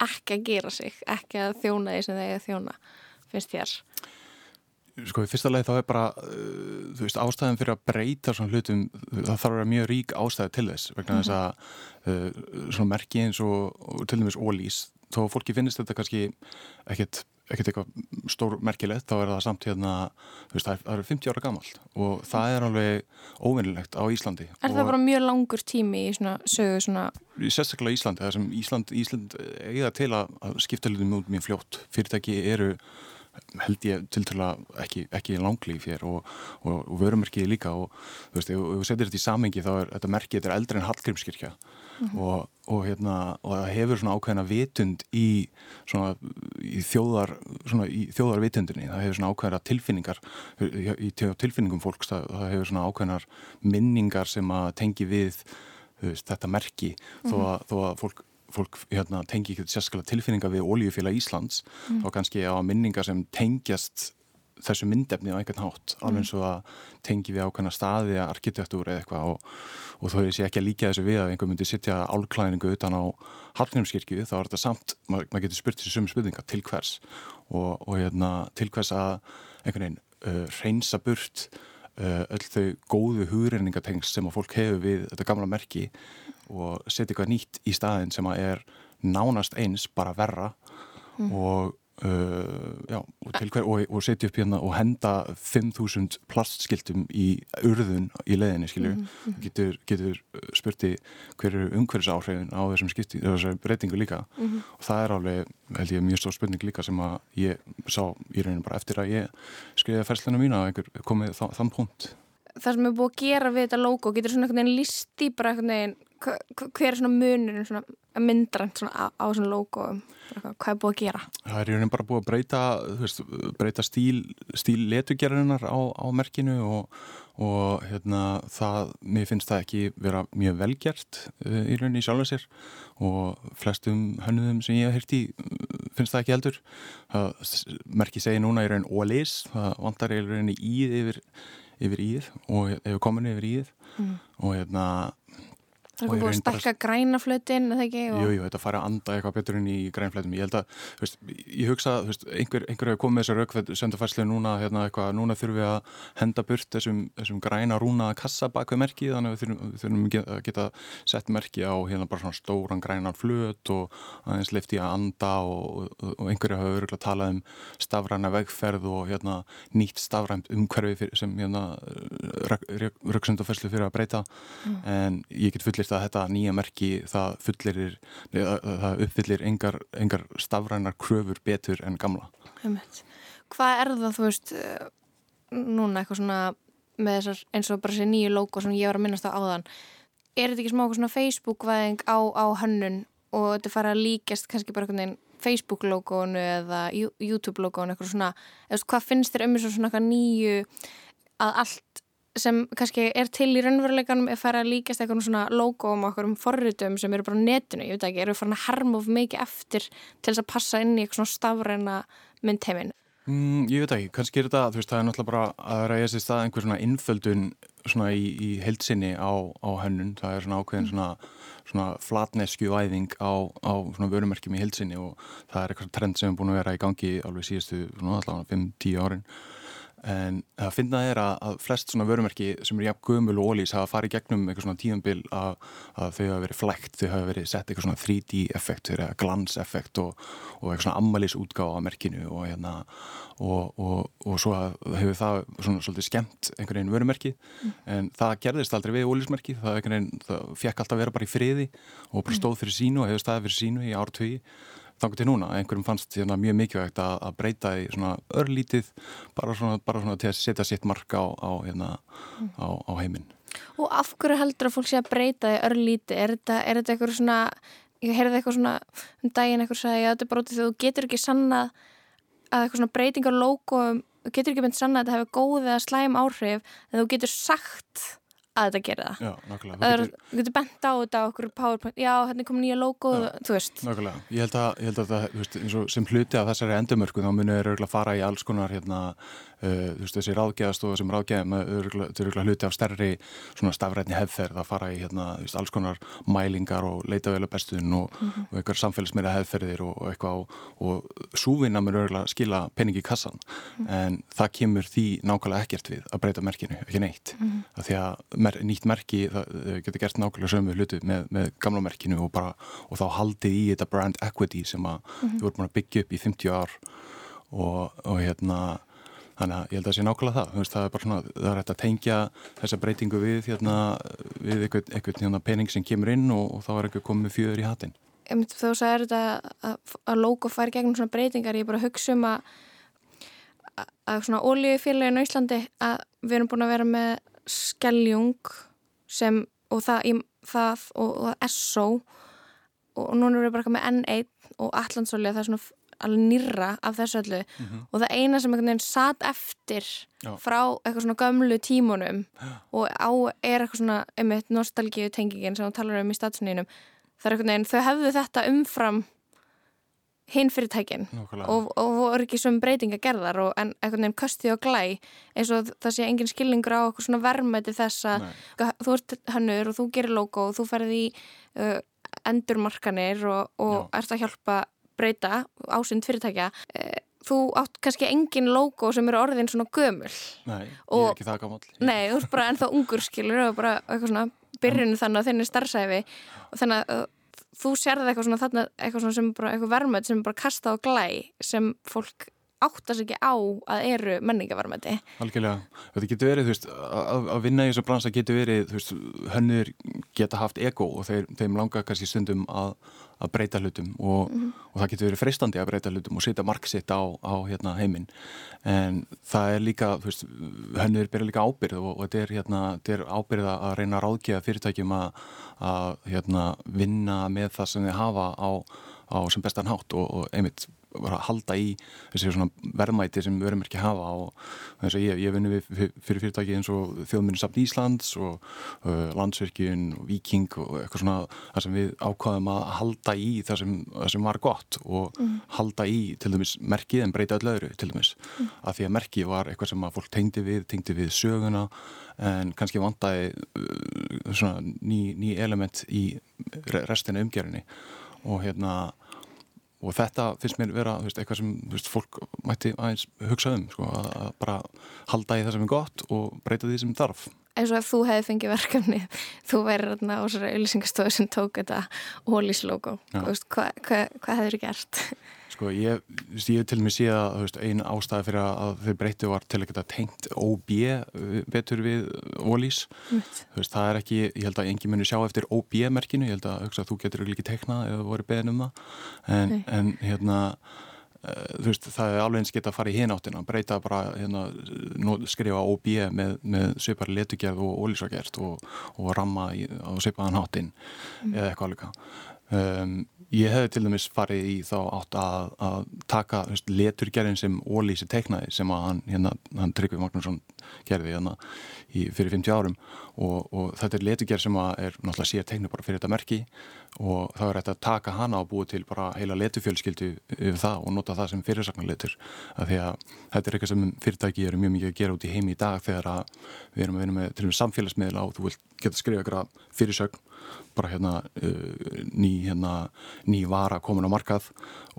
ekki að gera sig ekki að þjóna því sem þeir að þjóna finnst þér? Sko í fyrsta leið þá er bara uh, þú veist ástæðan fyrir að breyta svona hlutum það þarf að vera mjög rík ástæði til þess vegna þess að uh, svona merki eins og, og til dæmis Ólís þó fólki finnist þetta kannski ekkert ekkert eitthvað stór merkilegt þá er það samt hérna, veist, það er 50 ára gammalt og það er alveg óvinnilegt á Íslandi. Er það bara mjög langur tími í svona sögu svona? Sérstaklega Íslandi, það sem Ísland, Ísland eiga til að, skipta hlutum út mjög fljótt. Fyrirtæki eru held ég til að ekki, ekki langlíf hér og, og, og vörumerkið líka og þú veist, ef þú setur þetta í samengi þá er þetta merkið, þetta er eldri en Hallgrímskirkja mm -hmm. og, og hérna og það hefur svona ákveðina vitund í svona í þjóðar svona í þjóðarvitundinni, það hefur svona ákveðina tilfinningar í tilfinningum fólks, það, það hefur svona ákveðinar minningar sem að tengi við veist, þetta merki mm -hmm. þó, að, þó að fólk fólk hérna, tengi ekki sérskala tilfinninga við Óljufélag Íslands mm. þá kannski á minningar sem tengjast þessu myndefni á einhvern hátt mm. alveg eins og að tengi við ákveðna staði að arkitektúr eða eitthvað og, og þó er þessi ekki að líka þessu við að einhver myndi sittja álklæningu utan á Hallgrímskirkju þá er þetta samt, maður mað getur spurt þessu sumi spurninga til hvers og, og hérna, til hvers að einhvern veginn uh, reynsa burt uh, öll þau góðu hugreiningatengst sem að fólk hefur við þetta gamla merki og setja eitthvað nýtt í staðin sem að er nánast eins, bara verra mm. og, uh, já, og, hver, og, og setja upp hérna og henda 5.000 plastskiltum í urðun í leðinni, skilju mm. mm. getur, getur spurti hverju umhverfisáhrifin á þessum skipti þessari breytingu líka -hmm. og það er alveg, held ég, mjög stór spurning líka sem að ég sá í rauninu bara eftir að ég skriði færsluna mína að einhver komið þann punkt Það sem er búið að gera við þetta logo, getur svona einhvern veginn listi bara einhvern veginn hver er svona munurinn svona myndrænt svona á, á svona logo hvað er búið að gera? Það er hérna bara búið að breyta, veist, breyta stíl, stíl letugerðunar á, á merkinu og, og hérna það, mér finnst það ekki vera mjög velgjert uh, í rauninni sjálf að sér og flestum hönnuðum sem ég hef hirt í finnst það ekki heldur það, merki segi núna í rauninni óleis, það vantar í rauninni íð yfir, yfir íð og hefur komin yfir íð mm. og hérna Það er búið að stækka grænaflötin, eða ekki? Og... Jú, jú, þetta fari að anda eitthvað betur inn í grænflætum. Ég held að, þú veist, ég hugsa, þú veist, einhver, einhver hefur komið með þessar raukvæð sendafærslu núna, hérna eitthvað, núna þurfum við að henda burt þessum, þessum græna rúna kassa bak við merki, þannig að við þurfum, þurfum að geta sett merki á hérna bara svona stóran grænan flöt og aðeins leifti að anda og, og, einhverju hafa örgulega talað um stafræna vegferð og hérna nýtt stafrænt umhverfi fyrir, sem hérna fyrir að þetta nýja merki það fullirir, það uppfyllir engar, engar stafrænar kröfur betur en gamla. Einmitt. Hvað er það, þú veist, eh, núna eitthvað svona með þessar eins og bara þessi nýju logo sem ég var að minnast á áðan. Er þetta ekki smá svona Facebook-væðing á, á hönnun og þetta fara að líkast kannski bara einhvern veginn Facebook-logónu eða YouTube-logónu eitthvað svona, eða hvað finnst þér um þessu svona nýju að allt sem kannski er til í raunveruleikanum er fara að líkast eitthvað svona logoum og okkur um forritum sem eru bara á netinu, ég veit ekki, eru farin að herma of mikið eftir til þess að passa inn í eitthvað svona stafræna myndheimin. Mm, ég veit ekki, kannski er þetta, þú veist, það er náttúrulega bara að ræða sér stað einhver svona innföldun svona í, í heilsinni á, á hönnun, það er svona ákveðin svona, svona flatneskjuæðing á, á svona vörumerkjum í heilsinni og það er eitthvað trend sem er búin að vera í gangi alveg síðustu, svona allavega 5-10 árin en það finna er að, að flest svona vörumerki sem eru jafn gömul og ólís hafa farið gegnum eitthvað svona tíðanbil að, að þau hafa verið flækt, þau hafa verið sett eitthvað svona 3D effekt, þau eru glanseffekt og, og eitthvað svona ammælis útgáfa á merkinu og hérna og, og, og svo að hefur það svona svolítið skemmt einhvern veginn vörumerki en það gerðist aldrei við ólísmerki það, það fekk alltaf vera bara í friði og bara stóð fyrir sínu og hefur staðið fyrir sínu í ártögi þangur til núna, einhverjum fannst hérna, mjög mikilvægt að, að breyta í svona örlítið bara svona, bara svona til að setja sitt mark á, á, hérna, á, á heiminn. Og af hverju heldur að fólk sé að breyta því örlíti? Er þetta, er þetta eitthvað svona, ég heyrði eitthvað svona um daginn eitthvað já þetta er bara út af því að þú getur ekki sannað að eitthvað svona breytingar logo, þú getur ekki mynd sannað að þetta hefur góð eða slæm áhrif en þú getur sagt að þetta gerir það. Já, nákvæmlega. Það þú getur bent á þetta okkur PowerPoint, já hérna kom nýja logo, þú veist. Nákvæmlega, ég held að, ég held að það, veist, eins og sem hluti af þessari endumörku þá munir örgulega fara í alls konar hérna, uh, þú veist, þessi ráðgæðastofa sem ráðgæðum, þeir eru hluti af stærri svona stafrætni hefðferð að fara í hérna, veist, alls konar mælingar og leita vel að bestun og, og eitthvað samfélagsmeira hefðferðir og, og eitthvað og, og súvinna örgulega skila peningi í kassan en það kemur því nákvæmlega ekkert við að breyta merkinu, ekki neitt Mhm. af því að mer, nýtt merki þau getur gert nákvæmlega sömu hlutu með, með gamla merkinu og, bara, og þá haldið í þetta brand equity sem að Mhm. þau voru búin að byggja upp í 50 ár og, og hérna þannig að ég held að það sé nákvæmlega það. Veist, það er bara svona, það er hægt að tengja þessa breytingu við hérna, við eitthvað, eitthvað hérna, pening sem kemur inn og, og þá er eitthvað komið fjöður í Einmitt, Þú sagði þetta að, að logo fær gegnum svona breytingar, ég er bara að hugsa um að að- að svona ólíufélagin á Íslandi að við erum búin að vera með skelljung sem og það, í, það og, og SO og núna erum við bara með N1 og Allandsolja það er svona alveg nýrra af þessu öllu. Mhm. og það eina sem einhvern veginn satt eftir Já. frá eitthvað svona gömlu tímunum og á er eitthvað svona einmitt nostalgíu tengingin sem þú talar um í statsnýnum það er einhvern veginn, þau hefðu þetta umfram hinn fyrirtækin og, og voru ekki sem breytinga gerðar og, en einhvern veginn kösti og glæ eins og það sé engin skilningur á eitthvað svona verðmæti þess að þú ert hannur og þú gerir logo og þú ferði í uh, endurmarkanir og, og ert að hjálpa breyta ásund fyrirtækja uh, þú átt kannski engin logo sem eru orðin svona gömul. Nei, ég Og- er ekki það gamall. Nei, þú ert bara ennþá ungur skilur og bara eitthvað svona byrjunu þannig að þinni starfsæfi og þannig að uh, þú sérði eitthvað svona þarna eitthvað svona sem bara eitthvað verðmætt sem bara kasta á glæ sem fólk áttast ekki á að eru menningaverðmætti Algjörlega, þetta getur verið, veist, að, að vinna í þessu bransa getur verið, veist, hönnur geta haft ego og þeir, þeim langar kannski stundum að, að breyta hlutum og, Mhm. og það getur verið freistandi að breyta hlutum og setja marksitt á, á hérna, heiminn. En það er líka, þú veist, hönnur byrja líka ábyrð og, og þetta er, hérna, er ábyrð að reyna að ráðgefa fyrirtækjum að, að hérna, vinna með það sem þið hafa á, á sem bestan hátt og, og einmitt bara halda í þessi svona verðmæti sem vörumerki hafa og þess að ég, ég vinni við fyrir fyrirtæki eins og þjóðminni Íslands og uh, landsverkjun og Viking og eitthvað svona það sem við ákvaðum að halda í það sem, það sem var gott og mm. halda í til dæmis merkið en breyta öll öðru til dæmis mm. að því að merkið var eitthvað sem að fólk tengdi við, tengdi við söguna en kannski vantæði uh, svona ný, ný element í restina umgjörunni og hérna og þetta finnst mér vera veist, eitthvað sem veist, fólk mætti aðeins hugsa um sko, að bara halda í það sem er gott og breyta því sem þarf. Eins og ef þú hefði fengið verkefni þú væri hérna á svona auðlýsingastofu sem tók þetta Hollis-logo hvað hva, hva hefur þið gert? Sko ég, ég til og með sé að einu ástæði fyrir að þau breyttu var til að geta tengt OB betur við Ólís það er ekki, ég held að engin muni sjá eftir OB-merkinu, ég held að, að þú getur ekki teiknað eða voru beðin um það. En, en hérna uh, veist, það er alveg eins geta að fara í hináttina breyta bara, hérna, skrifa OB með, með svipar letugjörð og ólísagert og, og ramma í, á svipaðan hátinn mm. eða eitthvað alveg um, Ég hefði til dæmis farið í þá átt að, að taka veist, leturgerðin sem Ólísi teiknaði sem að hann, hérna, hann Tryggvi Magnússon gerði hérna í, fyrir 50 árum. Og, og þetta er leturgerð sem að er náttúrulega sér teikna bara fyrir þetta merki. Og þá er þetta að taka hana og búið til bara heila letufjölskyldu yfir það og nota það sem fyrirsagnarletur af því að þetta er eitthvað sem fyrirtæki eru mjög mikið að gera út í heimi í dag þegar að við erum að vinna með til og með samfélagsmiðla og þú vilt geta skrifa eitthvað fyrirsögn bara hérna uh, ný, hérna, ný vara komin á markað.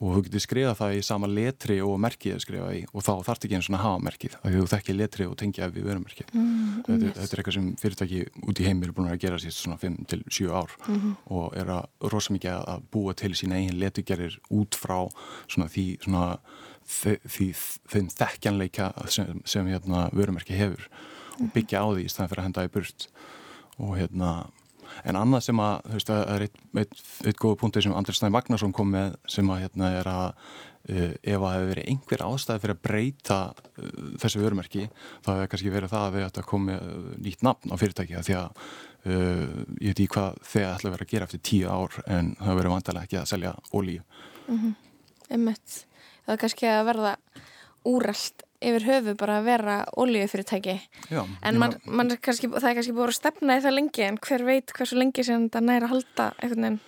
Og þú getur skrifað það í sama letri og merkið að skrifa í og þá þarf þetta ekki eins og að hafa merkið því þú þekkir letri og tengja við verumerkið mm, þetta, yes. þetta er eitthvað sem fyrirtæki út í heim eru búin að gera síst svona 5-7 ár mm -hmm. og er að rosa mikið að búa til sína eigin letugerir út frá svona því svona því þeim þekkjanleika sem, sem hérna verumerkið hefur og mhm. byggja á því í staðan fyrir að henda í burt og hérna en annað sem að, þú veist, það er eitt, eitt, eitt góða punktur sem Andri Snæn Magnarsson kom með sem að hérna er að ef að hefur verið einhver ástæði fyrir að breyta uh, þessu vörumerki þá hefur kannski verið það að við ættum að koma uh, nýtt nafn á fyrirtæki að því að ég veit í hvað þeir ætla að vera að gera eftir tíu ár en það verður vantilega ekki að selja ólíu mm -hmm. Emmett, það er kannski að verða úrælt yfir höfu bara að vera ólíufyrirtæki en man, man er kannski, það er kannski búin að stefna í það lengi en hver veit hversu lengi sem það næri að halda einhvern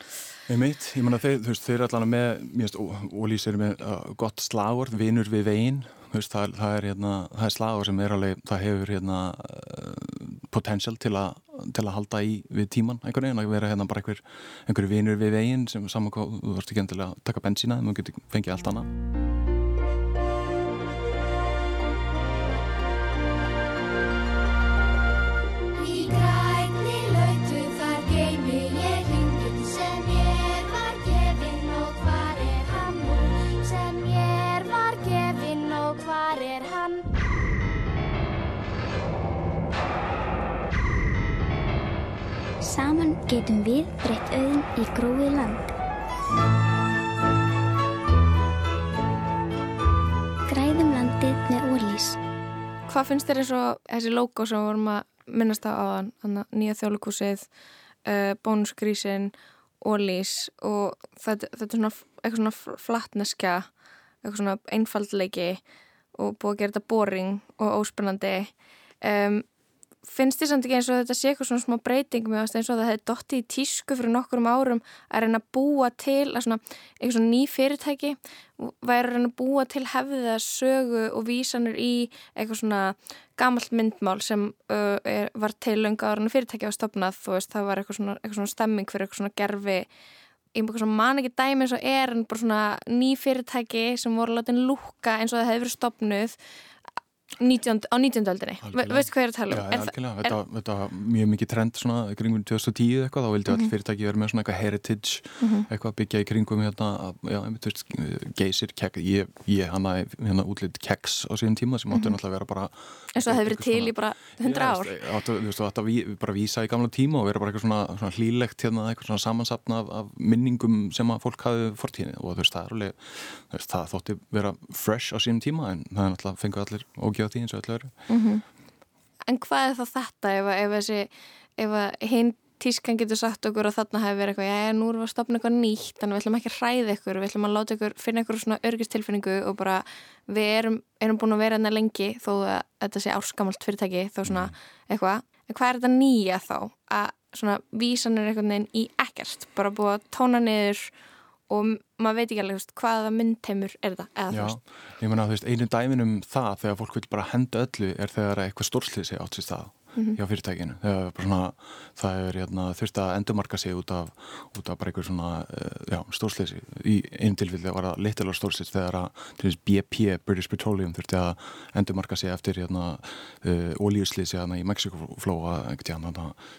veginn Ég manna þeir, þú veist, þeir er allavega með, mjögst, ólís er með uh, gott slagur, vinur við veginn, þú veist, það, það er hérna, það er slagur sem er alveg, það hefur hérna uh, potential til, a, til að halda í við tíman einhvern veginn, að vera hérna bara einhver, einhver vinur við veginn sem saman þú veist ekki endilega að taka bensína, þú getur fengið allt annað. Saman getum við breytt auðin í gróið land. Græðum landið með ólís. Hvað finnst þér eins og þessi logo sem við vorum að minnast á áðan, nýja þjólukúsið, uh, bónusgrísin, ólís og þetta, þetta er svona eitthvað svona flatneskja, eitthvað svona einfaldleiki og búið að gera þetta boring og óspennandi. Um, finnst þið samt ekki eins og þetta sé eitthvað svona smá breyting? Með eins og það hefði dotti í tísku fyrir nokkur um árum að reyna að búa til að svona, eitthvað svona ný fyrirtæki væri að reyna að búa til hefðiða sögu og vísanir í eitthvað svona gamalt myndmál sem uh, er, var til löngu ára fyrirtæki á stopnað og veist, það var eitthvað svona, eitthvað svona stemming fyrir eitthvað svona gerfi. Ég man ekki dæmi eins og er en bara svona ný fyrirtæki sem voru látið lúka eins og það verið stopnuð 19, á 19. aldinni, veistu hvað ég er að tala um? Já, algjörlega, er... þetta, þetta var mjög mikið trend svona í kringum 2010 eitthvað, þá vildi mm -hmm. all fyrirtæki vera með svona eitthvað heritage mm -hmm. eitthvað byggja í kringum hérna, já, veist, geysir, kek ég, ég hana, hérna útlitt keks á síðan tíma sem áttu mm -hmm. náttúrulega að vera bara En svo það hefur verið til í bara 100 já, ár Þú veist, að ví, bara vísa í gamla tíma og vera bara eitthvað svona, svona hlýlegt hérna, eitthvað svona samansapna af, af minningum sem að fólk hafi fortíðinni og þú veist, það alveg, veist, það þótti vera fresh á síðan tíma en það er náttúrulega fengu allir ógjá á því eins og öllu öru mm -hmm. En hvað er þá þetta ef, ef, þessi, ef hinn tískan getur sagt okkur og þarna hefur verið eitthvað, já, nú erum við að stopna eitthvað nýtt þannig við ætlum ekki að hræða ykkur, við ætlum að láta ykkur finna ykkur svona örgistilfinningu og bara við erum, erum búin að vera hérna lengi þó að þetta sé árskamalt fyrirtæki þó svona eitthvað, en hvað er þetta nýja þá? Að svona vísanir einhvern veginn í ekkert, bara búið að tóna niður og maður veit ekki alveg veist, hvaða myndheimur er þú Já, ég þú veist, einu dæmin um það þegar fólk vil bara henda öllu er þegar eitthvað stórslýsi átt sér stað Mhm. hjá fyrirtækinu. Svona, það er hérna, þurft að endurmarka sig út af, út af bara einhver svona já, stórslýsi. Í einu tilfelli var það litilega stórslýsi þegar að BP, British Petroleum, þurfti að endurmarka sig eftir hérna uh, olíuslýsi hérna í Mexikoflóa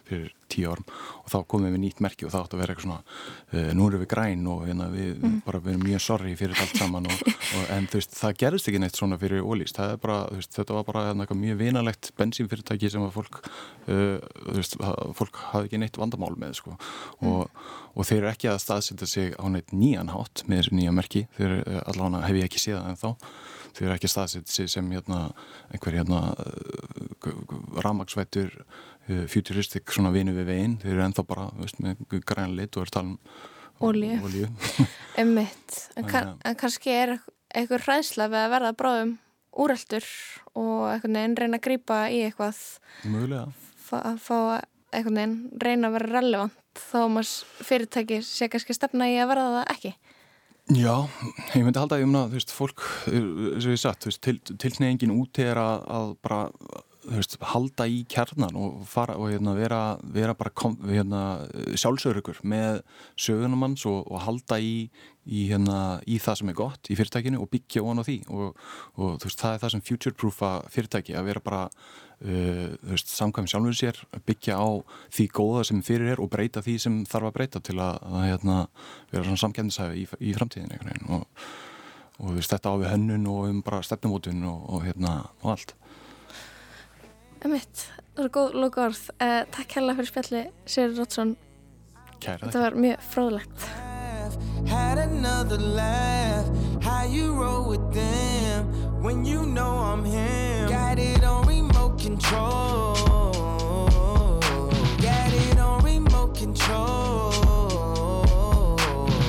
fyrir tíu árum og þá komum við nýtt merki og það átt að vera eitthvað svona uh, nú erum við græn og hérna við Mhm. bara við erum mjög sorry fyrir allt saman og, og, en þú veist, það gerðist ekki neitt svona fyrir ólís, er þetta var bara hérna, eitthvað mjög vinalegt bensínfyrirtæki sem að fólk uh, veist, fólk hafði ekki neitt vandamál með sko. Og, og þeir eru ekki að staðsetja sig á neitt nýjan hátt með þessu nýja merki. Þeir uh, allavega hef ég ekki séð en þá þeir eru ekki að staðsetja sig sem hérna einhver hérna ramagsvættur futuristik svona vinu við veginn, þeir eru ennþá bara veist, með græn lit og er um Olíu. olíu. emmitt en, kann, en kannski er eitthvað hræðsla við að verða bráðum úreldur og einhvern veginn reyna að grípa í eitthvað Mögulega. fá, að fá einhvern veginn reyna að vera relevant þó maður fyrirtæki sé kannski stefna í að verða það ekki Já, ég myndi halda að ég myndi að þú veist, fólk, eins og ég sagt, þú veist, til, tilkneyingin út er að, að bara, veist, halda í kjarnan og fara og hérna vera, vera bara hérna, sjálfsörugur með sögunum hans og, og halda í, í, hérna, í það sem er gott í fyrirtækinu og byggja ofan á því. Og, og veist, það er það sem future-proofa fyrirtæki að vera bara Uh, samkvæm sjálfur sér byggja á því góða sem fyrir er og breyta því sem þarf að breyta til að, að hérna, vera samkendisæfi í, í framtíðin einhvern veginn. Og, og veist, þetta á við hönnun og um bara stefnumótun og, og hérna og allt emmitt, það er góð loka orð uh, takk hérlega fyrir spjalli Sigur Rótsson Kæra þetta var mjög fróðlegt Had another laugh. How you roll with them when you know I'm him. Got it on remote control. Got it on remote control.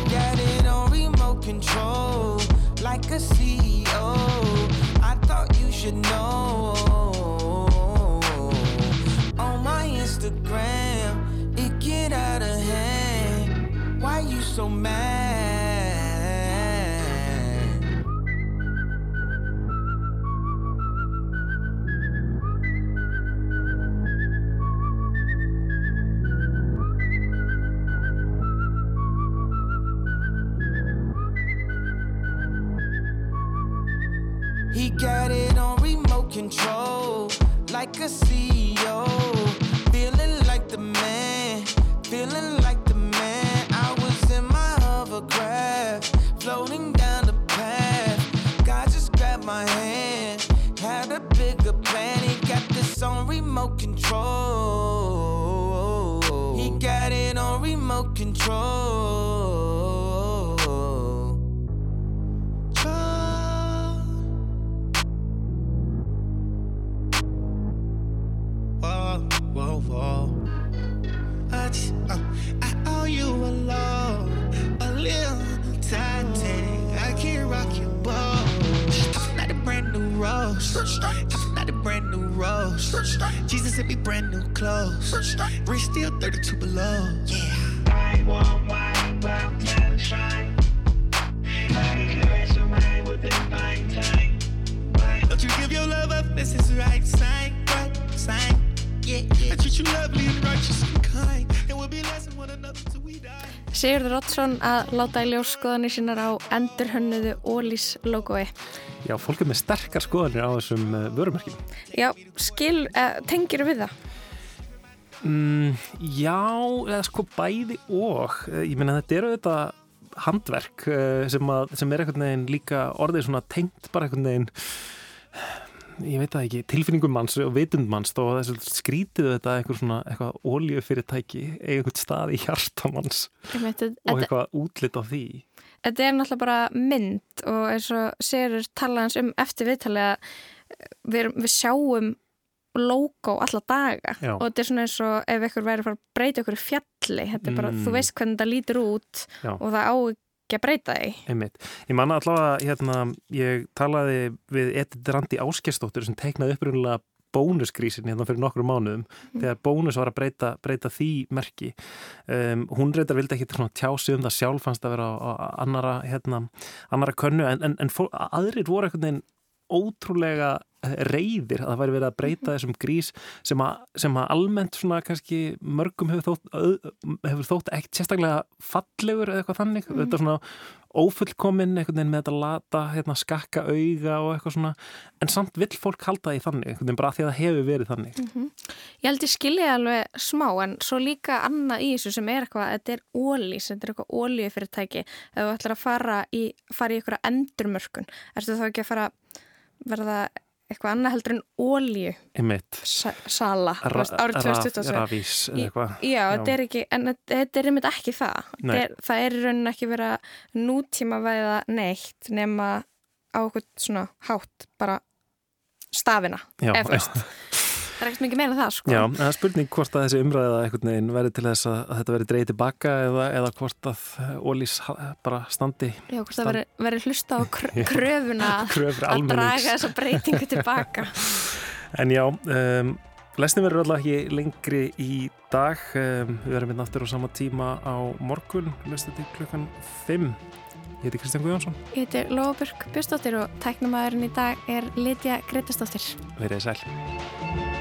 Got it on remote control. Like a CEO. I thought you should know. So mad? Rose. I'm not a brand new rose. Jesus sent me brand new clothes. Rich still 32 below. Yeah. I want my brown shine. I caress away within fine time. Don't you give your love up, this is the right sign, right sign. Yeah, yeah. I treat you lovely and righteous and kind. And we'll be less than one another till we die. Sigurður Rótsson að láta í ljós skoðanir sínar á endurhönnuðu Ólís logoi. Já, fólk er með sterkar skoðanir á þessum uh, vörumarkim. Já, skil, uh, tengir við það? Mm, já, eða sko bæði og. Eh, Ég meina þetta eru þetta handverk eh, sem, að, sem er einhvern veginn líka orðið svona tengt bara einhvern veginn ég veit það ekki, tilfinningum manns og vitund manns og þessu skrítið þetta eitthvað svona, eitthvað oljufyrirtæki eiga einhvern stað í hjartamanns og eitthvað útlit á því Þetta er náttúrulega bara mynd og eins og Sigurður tala hans um eftir viðtalið að við, við sjáum logo alla daga Já. og þetta er svona eins og ef ykkur væri að fara að breyta ykkur fjalli þetta er bara, Mm. þú veist hvernig þetta lítur út Já. og það á ekki að breyta því Einmitt. Ég manna allavega, hérna, ég talaði við Edith Randi Áskersdóttur sem teiknaði upprunnulega bónusgrísin hérna fyrir nokkru mánuðum þegar bónus var að breyta, breyta því merki. Um, hún reyndar vildi ekki svona tjá sig um það sjálf fannst að vera á, á annara, hérna, annara könnu en, en, en fó, aðrir voru veginn ótrúlega reyðir að það væri verið að breyta þessum grís sem að, sem að almennt svona kannski mörgum hefur þótt, hefur þótt ekkert sérstaklega fallegur eða eitthvað þannig, Mhm. þetta er svona ófullkominn einhvern veginn með þetta lata hérna, skakka auga og eitthvað svona. En samt vill fólk halda því þannig einhvern veginn bara því að það hefur verið þannig. Mhm. Ég held ég skilja alveg smá en svo líka annað í þessu sem er eitthvað, þetta er ólís, þetta er eitthvað ólíufyrirtæki ef þú ætlar að fara í, fara í eitthvað endurmörkun, ertu þá ekki að fara verða eitthvað annað heldur en ólíu sala árið raf- 2027 rafís eða eitthvað. Já, Já. þetta er ekki, en þetta- er einmitt ekki það er, það er í rauninni ekki verið að nútíma væða neitt nema á okkur svona hátt bara stafina Já, veist. það er ekkert mikið meira það sko. Já, en það er spurning hvort að þessi umræða einhvern veginn verði til þess að, að þetta verði dreigið tilbaka eða, eða hvort að ólís bara standi Já, hvort það veri, veri hlusta á kr kröfuna að draga þessa breytingu tilbaka. En já, um, lestin verður alltaf ekki lengri í dag. Um, við verðum hérna aftur á sama tíma á morgun, lestin til klukkan 5 Ég heiti Kristján Guðjónsson. Ég heiti Lóabjörg Björnsdóttir og tæknumæðurinn í dag er Lidja Gretastóttir. Verið sæl